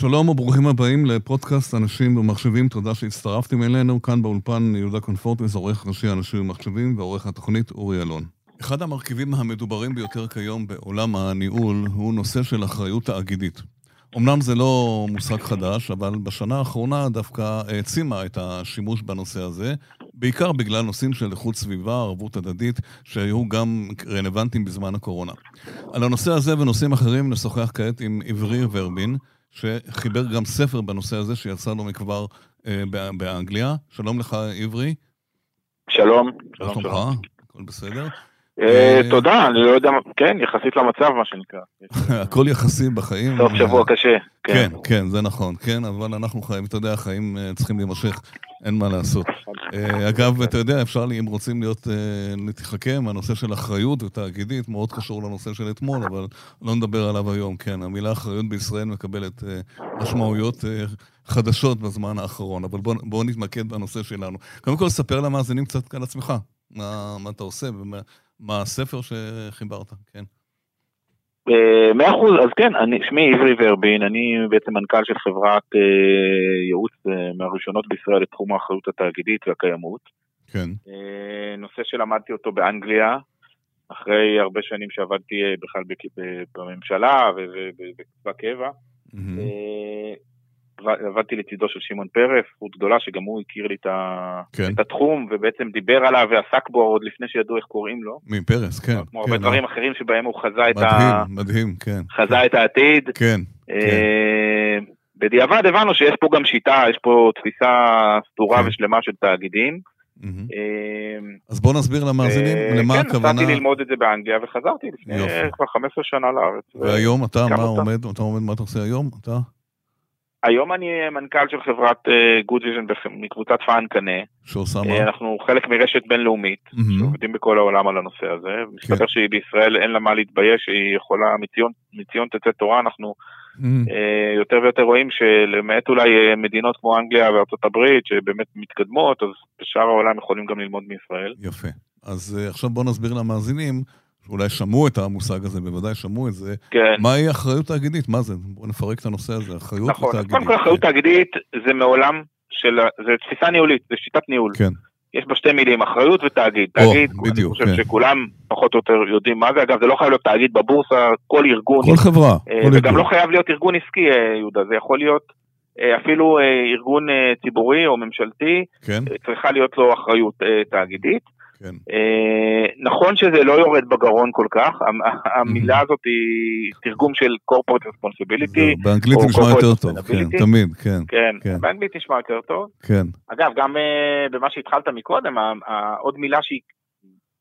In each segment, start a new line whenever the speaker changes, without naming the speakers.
שלום וברוכים הבאים לפודקאסט אנשים ומחשבים, תודה שהצטרפתם אלינו. כאן באולפן יהודה קונפורטס, עורך ראשי אנשים ומחשבים ועורך התוכנית אורי אלון. אחד המרכיבים המדוברים ביותר כיום בעולם הניהול הוא נושא של אחריות תאגידית. אמנם זה לא מושג חדש, אבל בשנה האחרונה דווקא העצימה את השימוש בנושא הזה, בעיקר בגלל נושאים של איכות סביבה, ערבות הדדית, שהיו גם רלוונטיים בזמן הקורונה. על הנושא הזה ונושאים אחרים נשוחח כעת עם עברי ורבין, שחיבר גם ספר בנושא הזה שיצא לו מכבר אה, באנגליה. שלום לך, עברי.
שלום.
שלום, שלום. הכל בסדר?
אה, אה, תודה, אני לא יודע, כן, יחסית למצב, מה שנקרא.
הכל יחסי בחיים.
סוף שבוע קשה.
כן. כן, כן, זה נכון, כן, אבל אנחנו חיים, אתה יודע, החיים צריכים להימשך, אין מה לעשות. אגב, אתה יודע, אפשר, אם רוצים להיות, להתחכם, הנושא של אחריות ותאגידית מאוד קשור לנושא של אתמול, אבל לא נדבר עליו היום, כן. המילה אחריות בישראל מקבלת משמעויות חדשות בזמן האחרון, אבל בואו נתמקד בנושא שלנו. קודם כל, ספר למאזינים קצת על עצמך, מה אתה עושה מה הספר שחיברת, כן.
אה, מאה אחוז, אז כן, שמי עברי ורבין, אני בעצם מנכ"ל של חברת אה, ייעוץ אה, מהראשונות בישראל לתחום האחריות התאגידית והקיימות.
כן.
נושא שלמדתי אותו באנגליה, אחרי הרבה שנים שעבדתי בכלל בממשלה ובקצבה קבע. Mm-hmm. עבדתי לצידו של שמעון פרס, זכות גדולה שגם הוא הכיר לי את, ה... כן. את התחום ובעצם דיבר עליו ועסק בו עוד לפני שידעו איך קוראים לו.
מפרס, כן.
כמו כן, הרבה דברים אה. אחרים שבהם הוא חזה
מדהים, את ה... מדהים, מדהים, כן.
חזה את העתיד.
כן,
אה, כן. בדיעבד הבנו שיש פה גם שיטה, יש פה תפיסה סדורה כן. ושלמה של תאגידים.
Mm-hmm. אז בוא נסביר למאזינים למה
כן,
הכוונה.
כן, נסעתי ללמוד את זה באנגליה וחזרתי לפני כבר 15 שנה לארץ.
והיום אתה, מה עומד, אתה עומד, מה אתה עושה היום? אתה?
היום אני מנכ"ל של חברת Good uh, Vision מקבוצת פאהן קנה.
שעושה uh, מה?
אנחנו חלק מרשת בינלאומית, mm-hmm. שעובדים בכל העולם על הנושא הזה. כן. מסתבר שהיא בישראל אין לה מה להתבייש, היא יכולה, מציון, מציון תצא תורה, אנחנו mm-hmm. יותר ויותר רואים שלמעט אולי מדינות כמו אנגליה וארצות הברית, שבאמת מתקדמות, אז בשאר העולם יכולים גם ללמוד מישראל.
יפה. אז עכשיו בוא נסביר למאזינים. אולי שמעו את המושג הזה, בוודאי שמעו את זה.
כן.
מהי אחריות תאגידית? מה זה? בואו נפרק את הנושא הזה, אחריות
נכון,
ותאגידית.
נכון, קודם כל אחריות. תאגידית זה מעולם של, זה תפיסה ניהולית, זה שיטת ניהול.
כן.
יש בה שתי מילים, אחריות ותאגיד.
או, תאגיד, בדיוק,
אני חושב כן. שכולם פחות או יותר יודעים מה זה. אגב, זה לא חייב להיות תאגיד בבורסה, כל ארגון.
כל חברה.
אה, כל וגם ארגון. לא חייב להיות ארגון עסקי, אה, יהודה, זה יכול להיות אה, אפילו ארגון ציבורי או ממשלתי.
כן.
צריכה להיות לו אחריות תאגידית.
כן.
אה, נכון שזה לא יורד בגרון כל כך, המילה הזאת היא תרגום של corporate responsibility.
באנגלית נשמע יותר טוב, כן, תמיד, כן.
כן, כן. באנגלית נשמע יותר טוב.
כן.
אגב, גם אה, במה שהתחלת מקודם, עוד מילה שהיא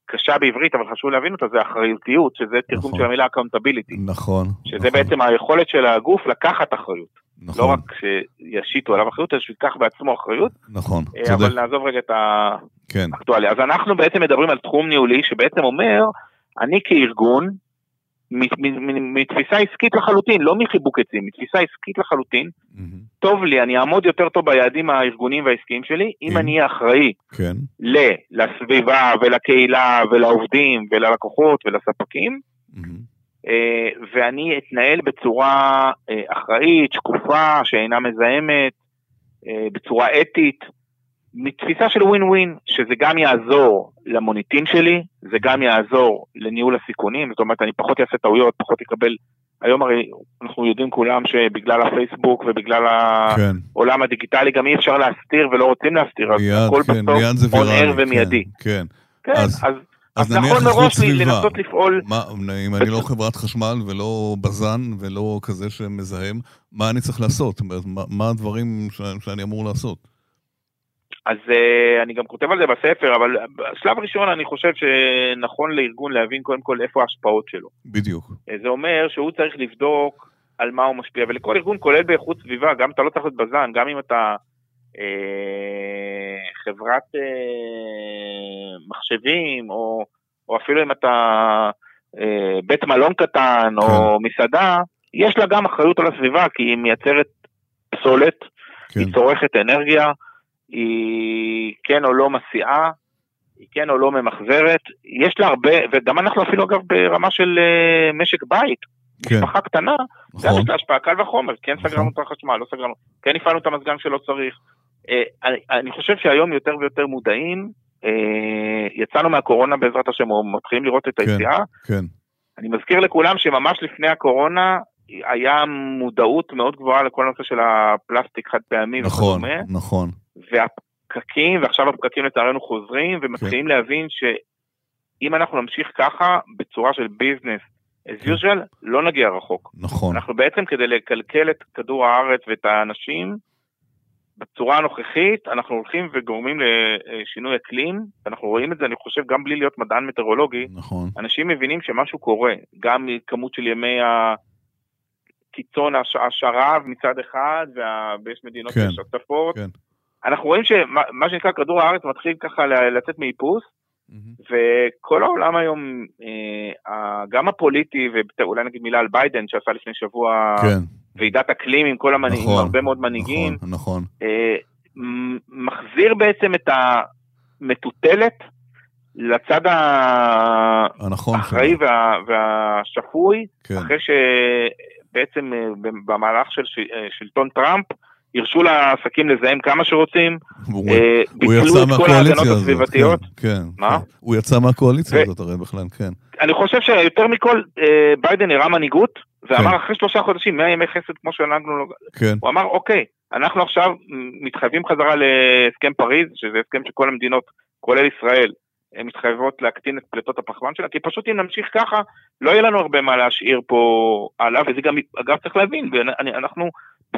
קשה בעברית, אבל חשוב להבין אותה, זה אחריותיות, שזה תרגום נכון. של המילה accountability.
נכון.
שזה
נכון.
בעצם היכולת של הגוף לקחת אחריות.
נכון.
לא רק שישיתו עליו אחריות, אלא שייקח בעצמו אחריות.
נכון,
אה, צודק. אבל נעזוב רגע את כן. אז אנחנו בעצם מדברים על תחום ניהולי שבעצם אומר, אני כארגון, מתפיסה עסקית לחלוטין, לא מחיבוק עצים, מתפיסה עסקית לחלוטין, mm-hmm. טוב לי, אני אעמוד יותר טוב ביעדים הארגוניים והעסקיים שלי, אם אני אהיה אחראי
כן.
לסביבה ולקהילה ולעובדים וללקוחות ולספקים, mm-hmm. אה, ואני אתנהל בצורה אה, אחראית, שקופה, שאינה מזהמת, אה, בצורה אתית, מתפיסה של ווין ווין, שזה גם יעזור למוניטין שלי, זה גם יעזור לניהול הסיכונים, זאת אומרת אני פחות אעשה טעויות, פחות אקבל, היום הרי אנחנו יודעים כולם שבגלל הפייסבוק ובגלל כן. העולם הדיגיטלי גם אי אפשר להסתיר ולא רוצים להסתיר,
אז הכל כן, בסוף
און אר ומיידי.
כן,
כן. אז, אז אז, אז נכון מראש לנסות לפעול...
מה, אם אני לא חברת חשמל ולא בזן ולא כזה שמזהם, מה אני צריך לעשות? מה, מה הדברים שאני אמור לעשות?
אז uh, אני גם כותב על זה בספר, אבל בשלב ראשון אני חושב שנכון לארגון להבין קודם כל איפה ההשפעות שלו.
בדיוק.
Uh, זה אומר שהוא צריך לבדוק על מה הוא משפיע, ולכל ארגון, כולל באיכות סביבה, גם אתה לא צריך להיות בזן, גם אם אתה אה, חברת אה, מחשבים, או, או אפילו אם אתה אה, בית מלון קטן כן. או מסעדה, יש לה גם אחריות על הסביבה, כי היא מייצרת פסולת, כן. היא צורכת אנרגיה, היא כן או לא מסיעה, היא כן או לא ממחזרת, יש לה הרבה, וגם אנחנו אפילו אגב ברמה של משק בית, כן. משפחה קטנה, נכון. גם יש לה השפעה, קל וחומר, כן נכון. סגרנו את החשמל, לא סגרנו, כן הפעלנו את המזגן שלא צריך. אה, אני, אני חושב שהיום יותר ויותר מודעים, אה, יצאנו מהקורונה בעזרת השם, מתחילים לראות את כן, היציאה. כן. אני מזכיר לכולם שממש לפני הקורונה היה מודעות מאוד גבוהה לכל הנושא של הפלסטיק חד פעמי
נכון, וכדומה. נכון.
והפקקים, ועכשיו הפקקים לצערנו חוזרים, ומתחילים כן. להבין שאם אנחנו נמשיך ככה, בצורה של ביזנס, as כן. usual, לא נגיע רחוק.
נכון.
אנחנו בעצם כדי לקלקל את כדור הארץ ואת האנשים, בצורה הנוכחית אנחנו הולכים וגורמים לשינוי אקלים, אנחנו רואים את זה, אני חושב, גם בלי להיות מדען מטאורולוגי,
נכון.
אנשים מבינים שמשהו קורה, גם כמות של ימי הקיצון, השרב מצד אחד, וה... ויש מדינות כן, שיש הצפות. כן. אנחנו רואים שמה שנקרא כדור הארץ מתחיל ככה לצאת מאיפוס, mm-hmm. וכל העולם היום, אה, גם הפוליטי, ואולי נגיד מילה על ביידן שעשה לפני שבוע כן. ועידת אקלים עם כל המנהיגים, נכון, הרבה מאוד מנהיגים,
נכון, נכון.
אה, מחזיר בעצם את המטוטלת לצד האחראי וה, והשפוי, כן. אחרי שבעצם אה, במהלך של שלטון טראמפ, הרשו לעסקים לזהם כמה שרוצים,
אה, ביטלו את כל ההגנות הסביבתיות. כן, כן.
מה?
הוא יצא מהקואליציה הזאת הרי בכלל, כן.
אני חושב שיותר מכל, אה, ביידן הראה מנהיגות, ואמר כן. אחרי שלושה חודשים, 100 ימי חסד כמו שנהגנו לו, כן. הוא אמר אוקיי, אנחנו עכשיו מתחייבים חזרה להסכם פריז, שזה הסכם שכל המדינות, כולל ישראל, מתחייבות להקטין את פליטות הפחמן שלה, כי פשוט אם נמשיך ככה, לא יהיה לנו הרבה מה להשאיר פה הלאה, וזה גם, אגב צריך להבין, אנחנו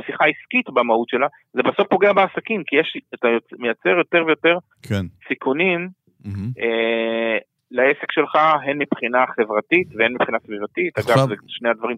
בשיחה עסקית במהות שלה, זה בסוף פוגע בעסקים, כי יש, אתה מייצר יותר ויותר
כן.
סיכונים mm-hmm. אה, לעסק שלך, הן מבחינה חברתית והן מבחינה סביבתית. עכשיו, אגב, זה שני הדברים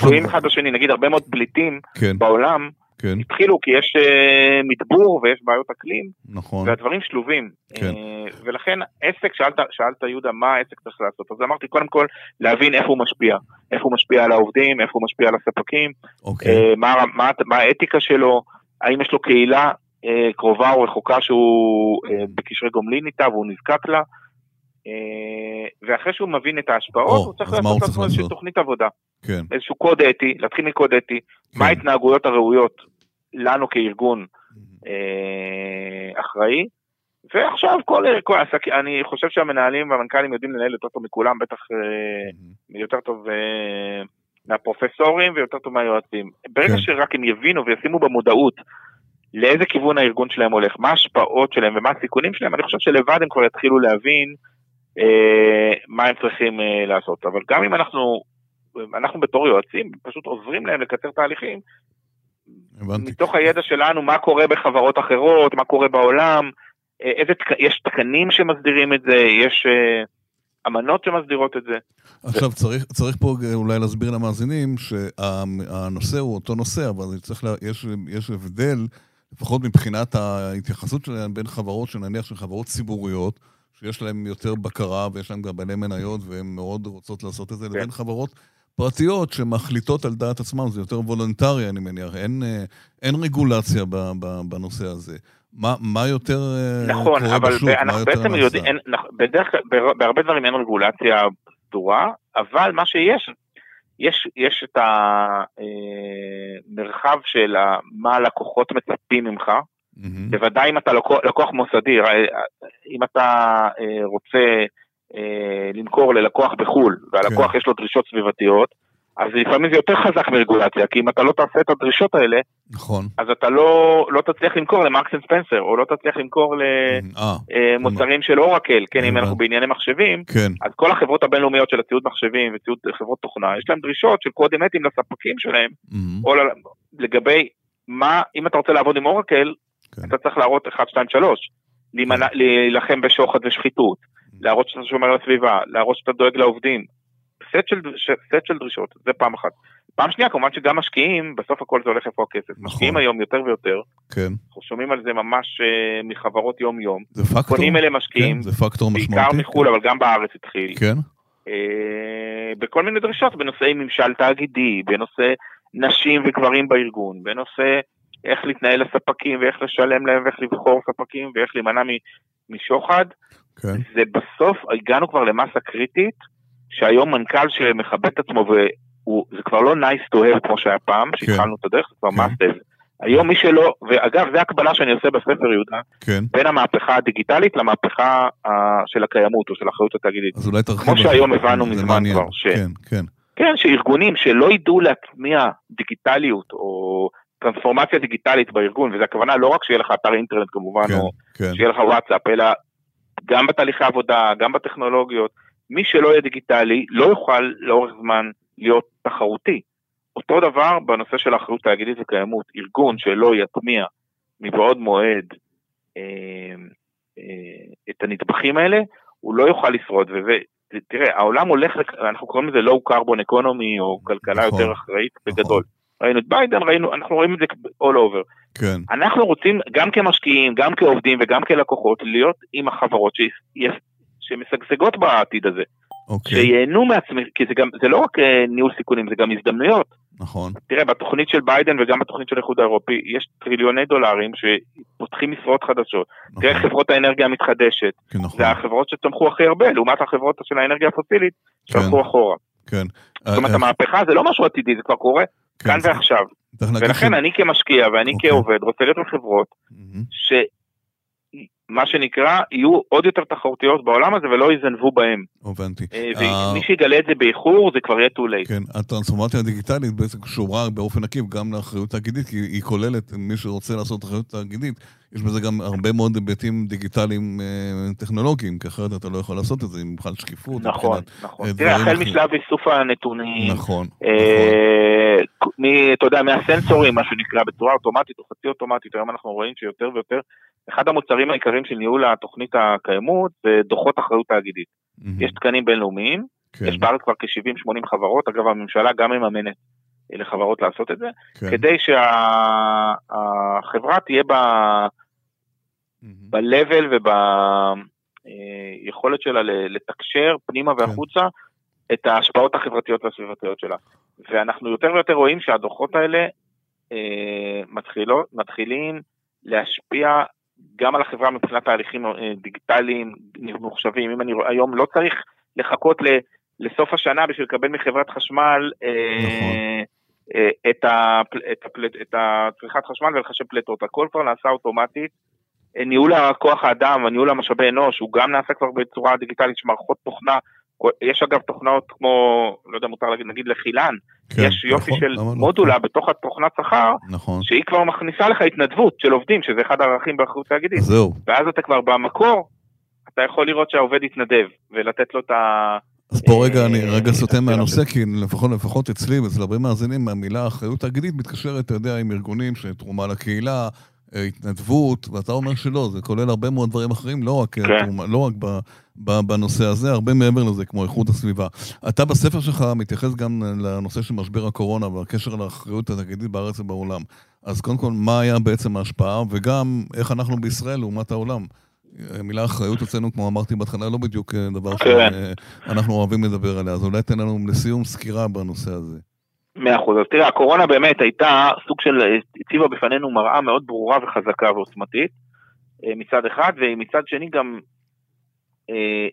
תלויים אחד בשני, נגיד הרבה מאוד פליטים כן. בעולם.
כן.
התחילו כי יש uh, מדבור ויש בעיות אקלים,
נכון.
והדברים שלובים.
כן.
Uh, ולכן עסק, שאלת, שאלת יהודה מה העסק צריך לעשות, אז אמרתי קודם כל להבין איפה הוא משפיע, איפה הוא משפיע על העובדים, איפה הוא משפיע על הספקים,
אוקיי.
uh, מה, מה, מה האתיקה שלו, האם יש לו קהילה uh, קרובה או רחוקה שהוא uh, בקשרי גומלין איתה והוא נזקק לה. ואחרי שהוא מבין את ההשפעות, הוא צריך לעשות לעצמו איזושהי תוכנית עבודה.
כן.
איזשהו קוד אתי, להתחיל מקוד אתי, כן. מה ההתנהגויות הראויות לנו כארגון mm-hmm. אה, אחראי, ועכשיו כל, כל עסק, אני חושב שהמנהלים והמנכ"לים יודעים לנהל יותר טוב מכולם, בטח אה, mm-hmm. יותר טוב אה, מהפרופסורים ויותר טוב מהיועצים. ברגע כן. שרק הם יבינו וישימו במודעות לאיזה כיוון הארגון שלהם הולך, מה ההשפעות שלהם ומה הסיכונים שלהם, אני חושב שלבד הם כבר יתחילו להבין אה, מה הם צריכים אה, לעשות. אבל גם אם אנחנו אנחנו בתור יועצים פשוט עוזרים להם לקצר תהליכים. הבנתי. מתוך הידע שלנו, מה קורה בחברות אחרות, מה קורה בעולם, אה, איזה, יש תקנים שמסדירים את זה, יש uh, אמנות שמסדירות את זה.
עכשיו. צריך, צריך פה אולי להסביר למאזינים שהנושא הוא אותו נושא, אבל צריך לה, יש, יש הבדל, לפחות מבחינת ההתייחסות שלהם בין חברות, שנניח של חברות ציבוריות, שיש להן יותר בקרה ויש להן גם בעלי מניות והן מאוד רוצות לעשות את זה, כן. לבין חברות פרטיות שמחליטות על דעת עצמן, זה יותר וולונטרי, אני מניח, אין, אה, אין רגולציה ב, ב, בנושא הזה. מה, מה יותר
אה, נכון, קורה אבל בשוק? אנחנו בעצם יודעים, אין, בדרך כלל, בהרבה דברים אין רגולציה סדורה, אבל מה שיש, יש, יש את המרחב אה, של מה הלקוחות מצפים ממך, mm-hmm. בוודאי אם אתה לקוח, לקוח מוסדי, אם אתה רוצה אה, למכור ללקוח בחו"ל, והלקוח כן. יש לו דרישות סביבתיות, אז לפעמים זה יותר חזק מרגולציה, כי אם אתה לא תעשה את הדרישות האלה,
נכון.
אז אתה לא, לא תצליח למכור למרקס אנד ספנסר, או לא תצליח למכור למוצרים אה, אה של אורקל, כן, אם אנחנו בענייני מחשבים,
כן.
אז כל החברות הבינלאומיות של הציוד מחשבים וציוד חברות תוכנה, יש להם דרישות של קודים אתיים לספקים שלהם, או לגבי מה, אם אתה רוצה לעבוד עם אורקל, כן. אתה צריך להראות 1, 2, 3, להילחם בשוחד ושחיתות. להראות שאתה שומר על הסביבה, להראות שאתה דואג לעובדים. סט של, סט של דרישות, זה פעם אחת. פעם שנייה, כמובן שגם משקיעים, בסוף הכל זה הולך איפה הכסף. נכון. משקיעים היום יותר ויותר.
כן.
אנחנו שומעים על זה ממש uh, מחברות יום-יום.
זה פקטור.
פונים אלה משקיעים.
כן, זה פקטור משמעותי.
בעיקר מחו"ל, כן. אבל גם בארץ התחיל.
כן.
Uh, בכל מיני דרישות, בנושאי ממשל תאגידי, בנושא נשים וגברים בארגון, בנושא איך להתנהל לספקים ואיך לשלם להם ואיך לבחור ספקים ואיך להימנע משוחד.
כן.
זה בסוף, הגענו כבר למסה קריטית, שהיום מנכ"ל שמכבד את עצמו הוא, זה כבר לא nice to have כמו שהיה פעם, כן. שהתחלנו את הדרך, זה כבר כן. must have. היום מי שלא, ואגב, זה הקבלה שאני עושה בספר יהודה, כן. בין המהפכה הדיגיטלית למהפכה uh, של הקיימות או של האחריות התאגידית.
אז אולי תרחיב.
כמו שהיום הבנו מזמן כבר. ש... כן, כן. כן, שארגונים שלא ידעו להטמיע דיגיטליות או טרנספורמציה דיגיטלית בארגון, וזו הכוונה לא רק שיהיה לך אתר אינטרנט כמובן, כן, או כן. שיהיה לך וואטסאפ, אלא גם בתהליכי עבודה, גם בטכנולוגיות, מי שלא יהיה דיגיטלי לא יוכל לאורך זמן להיות תחרותי. אותו דבר בנושא של אחריות תאגידית וקיימות, ארגון שלא יטמיע מבעוד מועד אה, אה, את הנדבכים האלה, הוא לא יוכל לשרוד, ותראה, העולם הולך, אנחנו קוראים לזה low carbon economy, או כלכלה נכון, יותר אחראית נכון. בגדול. ראינו את ביידן, ראינו, אנחנו רואים את זה all over. כן. אנחנו רוצים, גם כמשקיעים, גם כעובדים וגם כלקוחות, להיות עם החברות שמשגשגות בעתיד הזה. אוקיי. שייהנו מעצמי, כי זה גם, זה לא רק אה, ניהול סיכונים, זה גם הזדמנויות.
נכון.
תראה, בתוכנית של ביידן וגם בתוכנית של האיחוד האירופי, יש טריליוני דולרים שפותחים משרות חדשות. נכון. תראה חברות האנרגיה המתחדשת. כן, נכון. זה החברות שצמחו הכי הרבה, לעומת החברות של האנרגיה הפוסילית, שהלכו כן. אחורה.
כן.
זאת אומרת, אה, המהפכה זה לא משהו עתידי, זה כבר קורה כן, כאן ועכשיו. ולכן אני כמשקיע ואני אוקיי. כעובד רוצה להיות בחברות מה שנקרא, יהיו עוד יותר תחרותיות בעולם הזה ולא יזנבו בהם.
הבנתי.
אה, ומי שיגלה את זה באיחור, זה כבר יהיה too late.
כן, הטרנספורמציה הדיגיטלית בעצם קשורה באופן עקיף גם לאחריות תאגידית, כי היא כוללת, מי שרוצה לעשות אחריות תאגידית, יש בזה גם הרבה מאוד היבטים דיגיטליים אה, טכנולוגיים, כי אחרת אתה לא יכול לעשות את זה עם בכלל שקיפות.
נכון, נכון. תראה, החל משלב איסוף הנתונים.
נכון,
נכון. אתה יודע, מהסנסורים, מה שנקרא, בצורה אוטומטית או חצי אוטומטית, היום אנחנו רואים שיותר ויותר אחד המוצרים העיקריים של ניהול התוכנית הקיימות זה דוחות אחריות תאגידית. Mm-hmm. יש תקנים בינלאומיים, כן. יש בארץ כבר כ-70-80 חברות, אגב הממשלה גם מממנת לחברות לעשות את זה, כן. כדי שהחברה תהיה ב... mm-hmm. ב-level וביכולת שלה לתקשר פנימה כן. והחוצה. את ההשפעות החברתיות והסביבתיות שלה. ואנחנו יותר ויותר רואים שהדוחות האלה אה, מתחילות, מתחילים להשפיע גם על החברה מבחינת תהליכים אה, דיגיטליים ממוחשבים. אם אני היום לא צריך לחכות ל, לסוף השנה בשביל לקבל מחברת חשמל אה, נכון. אה, את, הפל, את, הפל, את הצריכת חשמל ולחשב פליטות. הכל כבר נעשה אוטומטית. ניהול הכוח האדם וניהול המשאבי אנוש הוא גם נעשה כבר בצורה דיגיטלית, יש מערכות תוכנה יש אגב תוכנות כמו, לא יודע, מותר להגיד, נגיד לחילן, כן, יש יופי נכון, של נכון, מודולה נכון. בתוך התוכנת שכר, נכון. שהיא כבר מכניסה לך התנדבות של עובדים, שזה אחד הערכים באחריות תאגידית.
זהו.
ואז אתה כבר במקור, אתה יכול לראות שהעובד יתנדב, ולתת לו את ה...
אז פה רגע, אני רגע סוטה מהנושא, כי לפחות, לפחות אצלי ואצל הרבה מאזינים, המילה אחריות תאגידית מתקשרת, אתה יודע, עם ארגונים שתרומה לקהילה, אה, התנדבות, ואתה אומר שלא, זה כולל הרבה מאוד דברים אחרים, לא רק, כן. לא רק ב, ב, בנושא הזה, הרבה מעבר לזה, כמו איכות הסביבה. אתה בספר שלך מתייחס גם לנושא של משבר הקורונה והקשר לאחריות התאגידית בארץ ובעולם. אז קודם כל, מה היה בעצם ההשפעה, וגם איך אנחנו בישראל לעומת העולם. המילה אחריות אצלנו, כמו אמרתי בהתחלה, לא בדיוק אה, דבר כן. שאנחנו אוהבים לדבר עליה, אז אולי תן לנו לסיום סקירה בנושא הזה.
מאה אחוז. אז תראה, הקורונה באמת הייתה סוג של, הציבה בפנינו מראה מאוד ברורה וחזקה ועוצמתית אה, מצד אחד, ומצד שני גם אה,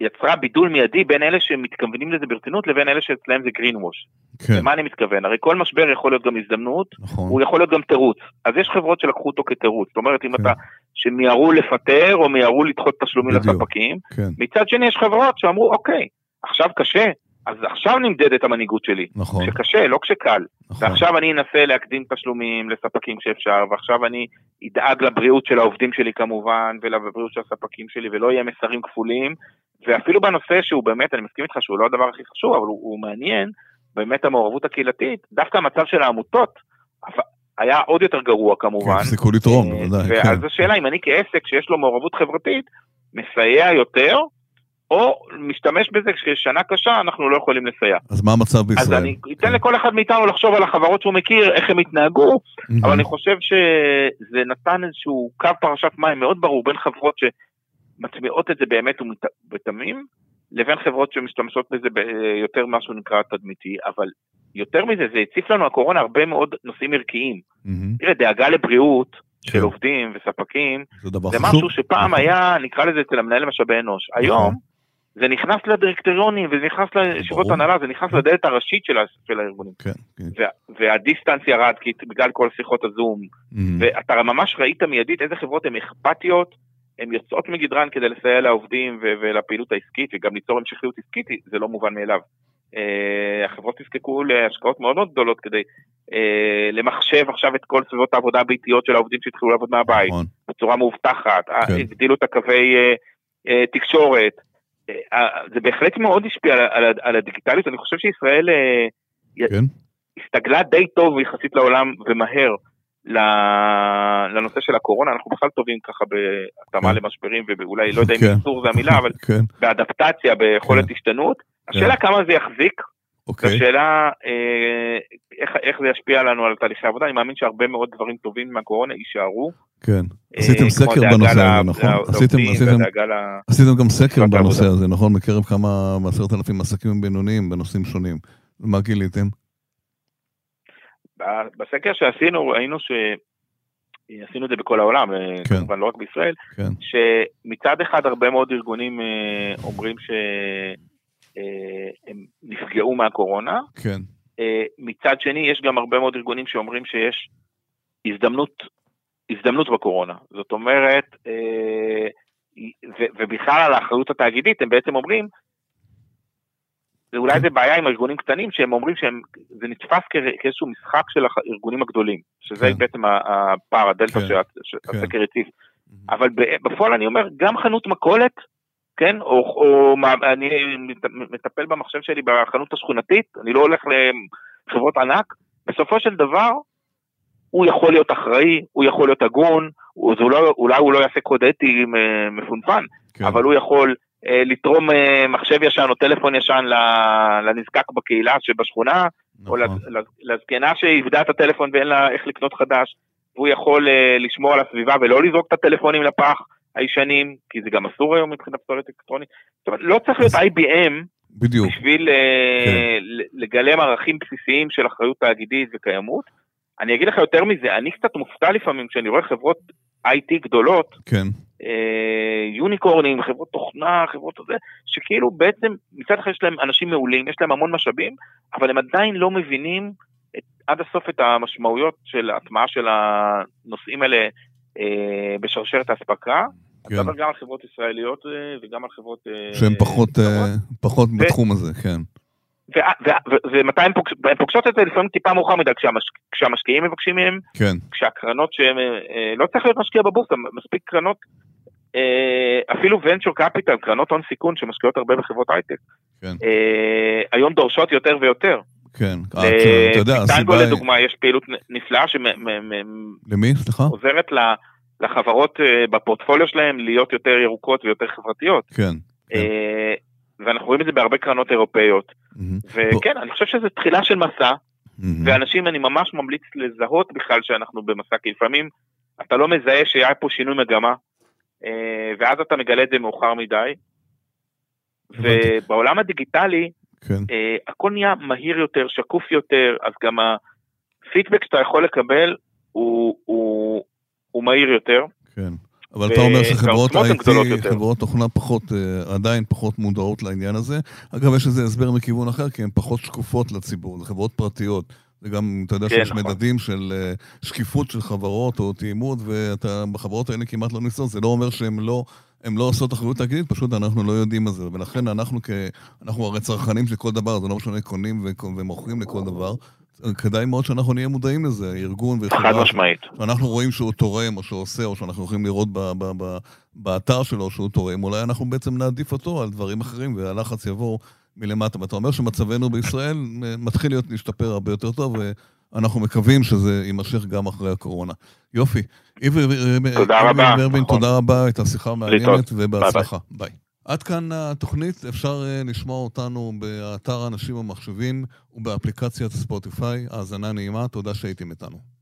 יצרה בידול מיידי בין אלה שמתכוונים לזה ברצינות לבין אלה שאצלם זה green wash. כן. למה אני מתכוון? הרי כל משבר יכול להיות גם הזדמנות, נכון. הוא יכול להיות גם תירוץ. אז יש חברות שלקחו אותו כתירוץ. זאת אומרת, אם כן. אתה, שמיהרו לפטר או מיהרו לדחות תשלומים לספקים, כן. מצד שני יש חברות שאמרו, אוקיי, עכשיו קשה, אז עכשיו נמדדת המנהיגות שלי. נכון. כשקשה, לא כשקל. נכון. ועכשיו אני אנסה להקדים תשלומים לספקים כשאפשר, ועכשיו אני אדאג לבריאות של העובדים שלי כמובן, ולבריאות של הספקים שלי, ולא יהיה מסרים כפולים. ואפילו בנושא שהוא באמת, אני מסכים איתך שהוא לא הדבר הכי חשוב, אבל הוא, הוא מעניין, באמת המעורבות הקהילתית, דווקא המצב של העמותות, היה עוד יותר גרוע כמובן. כן,
הפסיקו לתרום,
אה, בוודאי. ואז כן. השאלה אם אני כעסק שיש לו מעורבות חברתית, מסייע יותר, או משתמש בזה כששנה קשה אנחנו לא יכולים לסייע.
אז מה המצב בישראל?
אז אני אתן כן. לכל אחד מאיתנו לחשוב על החברות שהוא מכיר, איך הם התנהגו, mm-hmm. אבל אני חושב שזה נתן איזשהו קו פרשת מים מאוד ברור בין חברות שמטמיעות את זה באמת ובתמים, לבין חברות שמשתמשות בזה יותר משהו נקרא תדמיתי, אבל יותר מזה, זה הציף לנו הקורונה הרבה מאוד נושאים ערכיים. Mm-hmm. תראה, דאגה לבריאות, של כן. עובדים וספקים, זה, זה משהו שפעם נכון. היה, נקרא לזה אצל המנהל משאבי אנוש. נכון. היום, זה נכנס לדירקטוריונים וזה נכנס לישיבות הנהלה, זה נכנס לדלת הראשית של, של הארגונים.
כן, כן.
וה, והדיסטנס ירד כי, בגלל כל שיחות הזום, mm-hmm. ואתה ממש ראית מיידית איזה חברות הן אכפתיות, הן יוצאות מגדרן כדי לסייע לעובדים ו- ולפעילות העסקית וגם ליצור המשכיות עסקית, זה לא מובן מאליו. Uh, החברות נזקקו להשקעות מאוד מאוד גדולות כדי uh, למחשב עכשיו את כל סביבות העבודה הביתיות של העובדים שהתחילו לעבוד מהבית, נכון. בצורה מאובטחת, כן. הגדילו את הקווי uh, uh, תקשורת, זה בהחלט מאוד השפיע על, על, על הדיגיטליות, אני חושב שישראל כן. הסתגלה די טוב יחסית לעולם ומהר לנושא של הקורונה, אנחנו בכלל טובים ככה בהתאמה כן. למשברים ואולי לא יודע אם כן. זה המילה, אבל כן. באדפטציה, ביכולת כן. השתנות. השאלה כן. כמה זה יחזיק, אוקיי. השאלה אה, איך, איך זה ישפיע לנו על תהליכי עבודה, אני מאמין שהרבה מאוד דברים טובים מהקורונה יישארו.
כן, אה, עשיתם סקר בנושא הזה, נכון? עשיתם, עשיתם, עשיתם גם סקר בנושא הזה, נכון? מקרב כמה, עשרת אלפים עסקים בינוניים בנושאים שונים. מה גיליתם?
בסקר שעשינו, ראינו ש... עשינו את זה בכל העולם, אה, כן. כמובן לא רק בישראל, כן. שמצד אחד הרבה מאוד ארגונים אומרים ש... אה, הם נפגעו מהקורונה.
כן.
אה, מצד שני, יש גם הרבה מאוד ארגונים שאומרים שיש הזדמנות, הזדמנות בקורונה. זאת אומרת, אה, ובכלל על האחריות התאגידית, הם בעצם אומרים, ואולי כן. זה בעיה עם ארגונים קטנים, שהם אומרים שזה נתפס כאיזשהו משחק של הארגונים הגדולים, שזה כן. בעצם הפער, הדלתא כן. שהסקר כן. הציף. אבל בפועל אני אומר, גם חנות מכולת כן? או, או אני מטפל במחשב שלי בחנות השכונתית, אני לא הולך לחברות ענק, בסופו של דבר הוא יכול להיות אחראי, הוא יכול להיות הגון, לא, אולי הוא לא יעשה קוד אתי אה, מפונפן, כן. אבל הוא יכול אה, לתרום אה, מחשב ישן או טלפון ישן לנזקק בקהילה שבשכונה, נכון. או לזקנה שאיבדה את הטלפון ואין לה איך לקנות חדש, והוא יכול לשמור על הסביבה ולא לזרוק את הטלפונים לפח. הישנים, כי זה גם אסור היום מבחינת פסולת אלקטרונית. זאת אומרת, לא צריך להיות IBM
בדיוק.
בשביל אה, כן. לגלם ערכים בסיסיים של אחריות תאגידית וקיימות. אני אגיד לך יותר מזה, אני קצת מופתע לפעמים כשאני רואה חברות IT גדולות,
כן.
אה, יוניקורנים, חברות תוכנה, חברות הזה, שכאילו בעצם מצד אחד יש להם אנשים מעולים, יש להם המון משאבים, אבל הם עדיין לא מבינים את, עד הסוף את המשמעויות של הטמעה של הנושאים האלה אה, בשרשרת האספקה. כן. אתה מדבר גם על חברות ישראליות אה, וגם על חברות...
אה, שהן פחות, פחות ו... בתחום הזה, כן.
ומתי הן פוגשות את זה? לפעמים טיפה מאוחר מדי, כשהמש, כשהמשקיעים מבקשים מהם,
כן.
כשהקרנות שהם, לא צריך להיות משקיע בבורסה, מספיק קרנות, אפילו venture capital, קרנות הון סיכון שמשקיעות הרבה בחברות הייטק, כן. היום דורשות יותר ויותר.
כן, אתה יודע,
הסיבה היא... לדוגמה, יש פעילות נפלאה
למי? סליחה?
עוזרת לחברות אה, בפורטפוליו שלהם להיות יותר ירוקות ויותר חברתיות.
כן. כן.
אה, ואנחנו רואים את זה בהרבה קרנות אירופאיות. וכן, אני חושב שזה תחילה של מסע, ואנשים, אני ממש ממליץ לזהות בכלל שאנחנו במסע, כי לפעמים אתה לא מזהה שהיה פה שינוי מגמה, אה, ואז אתה מגלה את זה מאוחר מדי. ובעולם הדיגיטלי,
כן.
הכל נהיה מהיר יותר, שקוף יותר, אז גם הפידבק שאתה יכול לקבל הוא, הוא, הוא מהיר יותר.
כן. אבל ו... אתה אומר שחברות IT, חברות תוכנה פחות, uh, עדיין פחות מודעות לעניין הזה. אגב, יש איזה הסבר מכיוון אחר, כי הן פחות שקופות לציבור, זה חברות פרטיות. וגם, אתה יודע כן, שיש נכון. מדדים של uh, שקיפות של חברות או תאימות, ואתה בחברות האלה כמעט לא ניסות, זה לא אומר שהן לא הן לא עושות אחריות תאגידית, פשוט אנחנו לא יודעים מה זה. ולכן אנחנו כ... אנחנו הרי צרכנים של כל דבר, זה לא משנה, קונים ומוכרים לכל דבר. כדאי מאוד שאנחנו נהיה מודעים לזה, ארגון וחברה.
חד משמעית.
שאנחנו רואים שהוא תורם, או שהוא עושה, או שאנחנו יכולים לראות ב, ב, ב, באתר שלו שהוא תורם, אולי אנחנו בעצם נעדיף אותו על דברים אחרים, והלחץ יבוא מלמטה. ואתה אומר שמצבנו בישראל מתחיל להיות להשתפר הרבה יותר טוב, אנחנו מקווים שזה יימשך גם אחרי הקורונה. יופי.
תודה רבה.
ורבין, נכון. תודה רבה, הייתה שיחה מעניינת ובהצלחה. ביי. עד כאן התוכנית, אפשר אה, לשמוע אותנו באתר אנשים ומחשבים ובאפליקציית ספוטיפיי. האזנה נעימה, תודה שהייתם איתנו.